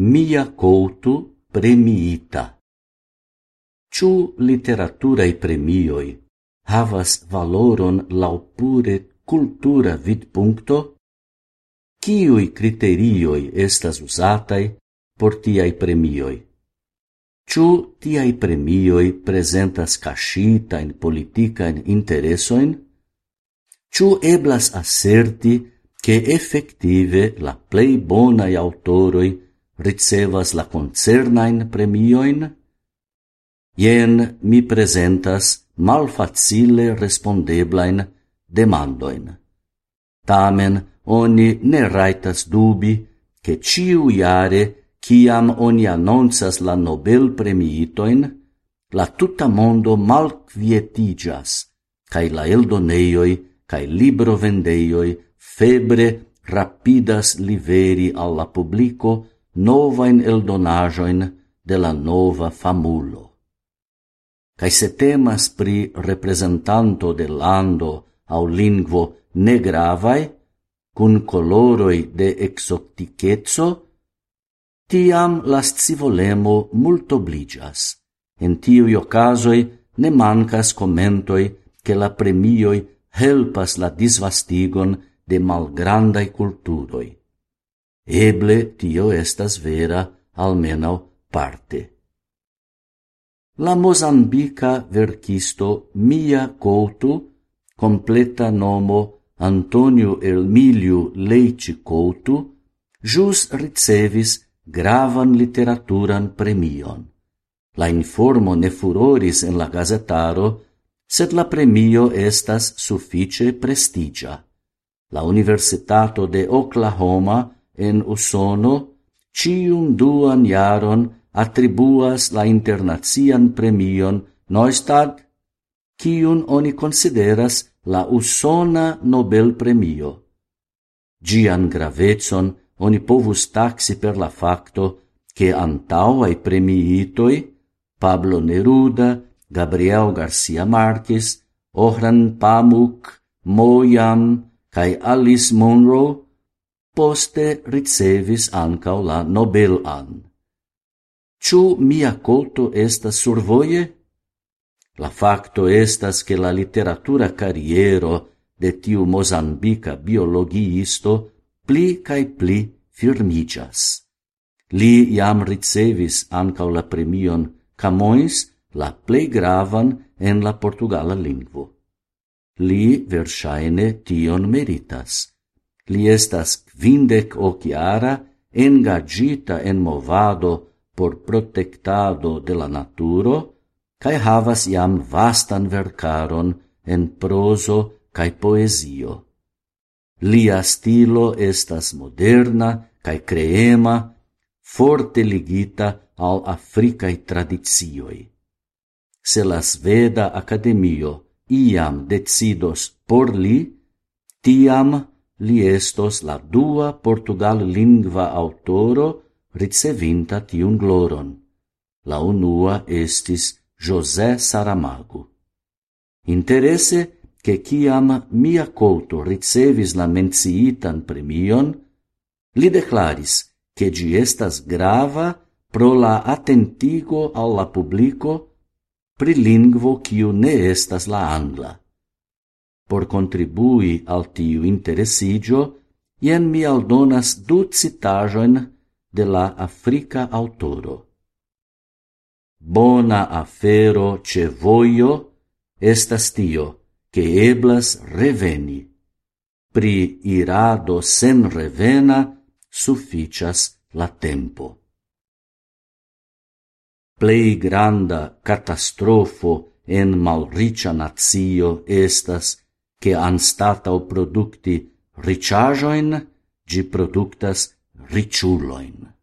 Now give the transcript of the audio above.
Mia Couto premiita. Ciu literaturae premioi havas valoron laupure pure kultura vidpunkto? Kiuj kriterioj estas usatai por tiai premioi? Ciu tiai premioi presentas cascita prezentas politica in interesoin? Ciu eblas aserti che effective la plei bonai autoroi ricevas la concernain premioin, Ien mi presentas malfacile respondeblain demandoin. Tamen oni ne raitas dubi che ciu iare ciam oni annonsas la Nobel premiitoin, la tutta mondo malquietigas, cae la eldoneioi cae librovendeioi febre rapidas liveri alla publico novain eldonajoin de la nova famulo. Cae se temas pri representanto de lando au lingvo negravai, cun coloroi de exoticetso, tiam la scivolemo multobligas. En tiui ocasoi ne mancas commentoi che la premioi helpas la disvastigon de malgrandai culturoi Eble tio estas vera, almenau parte. La mozambica verkisto Mia Couto, completa nomo Antonio Elmilio Leite Couto, jus ricevis gravan literaturan premion. La informo ne furoris en la gazetaro, sed la premio estas suffice prestigia. La Universitato de Oklahoma en Usono cium duan jaron attribuas la internazian premion Neustadt, cium oni consideras la Usona Nobel premio. Gian gravetson oni povus taxi per la facto che antauai premiitoi Pablo Neruda, Gabriel Garcia Marquez, Ohran Pamuk, Moyam, cae Alice Monroe poste ricevis ancau la Nobelan. Ciu mia colto estas survoie? La facto estas che la literatura carriero de tiu mozambica biologiisto pli cae pli firmigas. Li iam ricevis ancau la premion Camões, la plei gravan en la portugala lingvo. Li, versaine, tion meritas Li estas quindec ociara engagita en movado por protectado de la naturo, cae havas iam vastan vercaron en proso cae poesio. Lia stilo estas moderna cae creema, forte ligita al africae tradizioi. Se la Sveda Academio iam decidos por li, tiam li estos la dua portugal lingva autoro ricevinta tiun gloron. La unua estis José Saramago. Interesse che ciam mia couto ricevis la menciitan premion, li declaris che gi estas grava pro la attentigo alla publico pri lingvo quiu ne estas la angla. Por contribui al tiu interesigio, ien mi aldonas du citajoin de la Africa autoro. Bona afero ce voio estas tio, che eblas reveni. Pri irado sen revena sufficias la tempo. Plei granda catastrofo en malricia nazio estas che anstatau producti ricciagioin, gi productas ricciuloin.